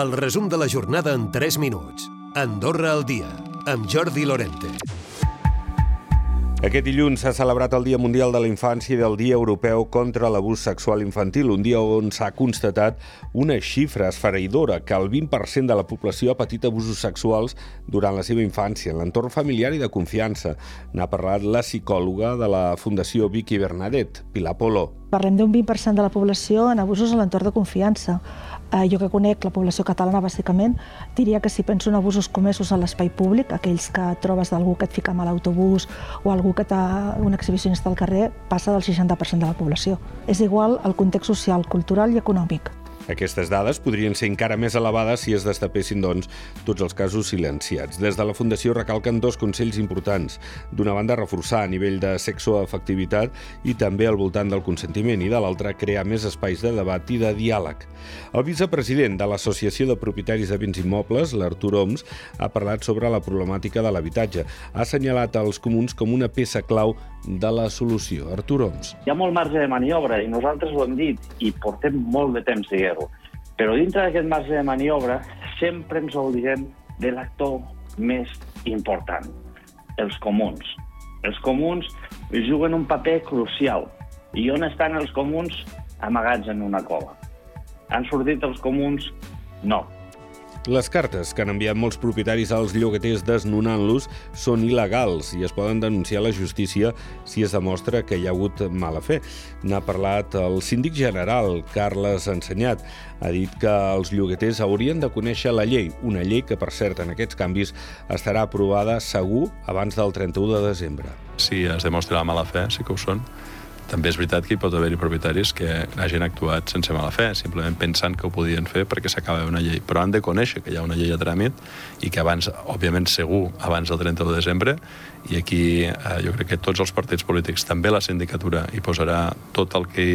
El resum de la jornada en 3 minuts. Andorra al dia, amb Jordi Lorente. Aquest dilluns s'ha celebrat el Dia Mundial de la Infància i del Dia Europeu contra l'Abús Sexual Infantil, un dia on s'ha constatat una xifra esfereïdora, que el 20% de la població ha patit abusos sexuals durant la seva infància, en l'entorn familiar i de confiança. N'ha parlat la psicòloga de la Fundació Vicky Bernadette, Pilar Polo. Parlem d'un 20% de la població en abusos a l'entorn de confiança. Eh, jo que conec la població catalana, bàsicament, diria que si penso en abusos comesos a l'espai públic, aquells que trobes d'algú que et fica mal l'autobús o algú que t'ha un exhibicionista al carrer, passa del 60% de la població. És igual el context social, cultural i econòmic. Aquestes dades podrien ser encara més elevades si es destapessin, doncs, tots els casos silenciats. Des de la Fundació recalquen dos consells importants. D'una banda, reforçar a nivell de sexoafectivitat i també al voltant del consentiment i de l'altra, crear més espais de debat i de diàleg. El vicepresident de l'Associació de Propietaris de Béns Immobles, l'Artur Oms, ha parlat sobre la problemàtica de l'habitatge. Ha assenyalat els comuns com una peça clau de la solució. Artur Oms. Hi ha molt marge de maniobra i nosaltres ho hem dit i portem molt de temps zero. Però dintre d'aquest marge de maniobra sempre ens oblidem de l'actor més important, els comuns. Els comuns juguen un paper crucial. I on estan els comuns? Amagats en una cova. Han sortit els comuns? No. Les cartes que han enviat molts propietaris als llogaters desnonant-los són il·legals i es poden denunciar a la justícia si es demostra que hi ha hagut mala fe. N'ha parlat el síndic general, Carles Ensenyat. Ha dit que els llogaters haurien de conèixer la llei, una llei que, per cert, en aquests canvis estarà aprovada segur abans del 31 de desembre. Si es demostra la mala fe, sí que ho són també és veritat que hi pot haver-hi propietaris que hagin actuat sense mala fe, simplement pensant que ho podien fer perquè s'acaba una llei. Però han de conèixer que hi ha una llei a tràmit i que abans, òbviament segur, abans del 31 de desembre, i aquí eh, jo crec que tots els partits polítics, també la sindicatura, hi posarà tot el que,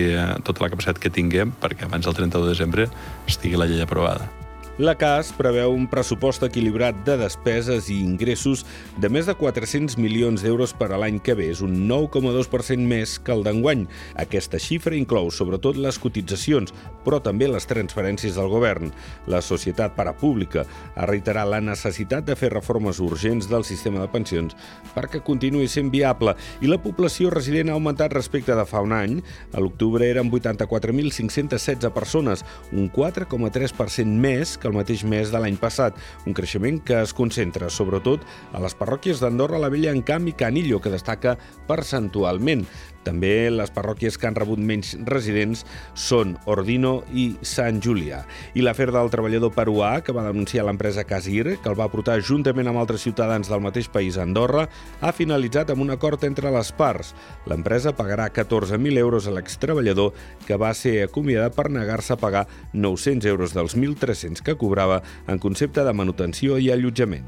tota la capacitat que tinguem perquè abans del 31 de desembre estigui la llei aprovada. La CAS preveu un pressupost equilibrat de despeses i ingressos de més de 400 milions d'euros per a l'any que ve. És un 9,2% més que el d'enguany. Aquesta xifra inclou sobretot les cotitzacions, però també les transferències del govern. La societat parapública ha reiterat la necessitat de fer reformes urgents del sistema de pensions perquè continuï sent viable i la població resident ha augmentat respecte de fa un any. A l'octubre eren 84.516 persones, un 4,3% més que el mateix mes de l'any passat, un creixement que es concentra sobretot a les parròquies d'Andorra la Vella, en canvi Canillo, que destaca percentualment. També les parròquies que han rebut menys residents són Ordino i Sant Julià. I l'afer del treballador peruà, que va denunciar l'empresa Casir, que el va portar juntament amb altres ciutadans del mateix país a Andorra, ha finalitzat amb un acord entre les parts. L'empresa pagarà 14.000 euros a l'extreballador, que va ser acomiadat per negar-se a pagar 900 euros dels 1.300 que cobrava en concepte de manutenció i allotjament.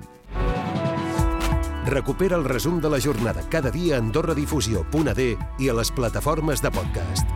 Recupera el resum de la jornada cada dia a AndorraDifusió.d i a les plataformes de podcast.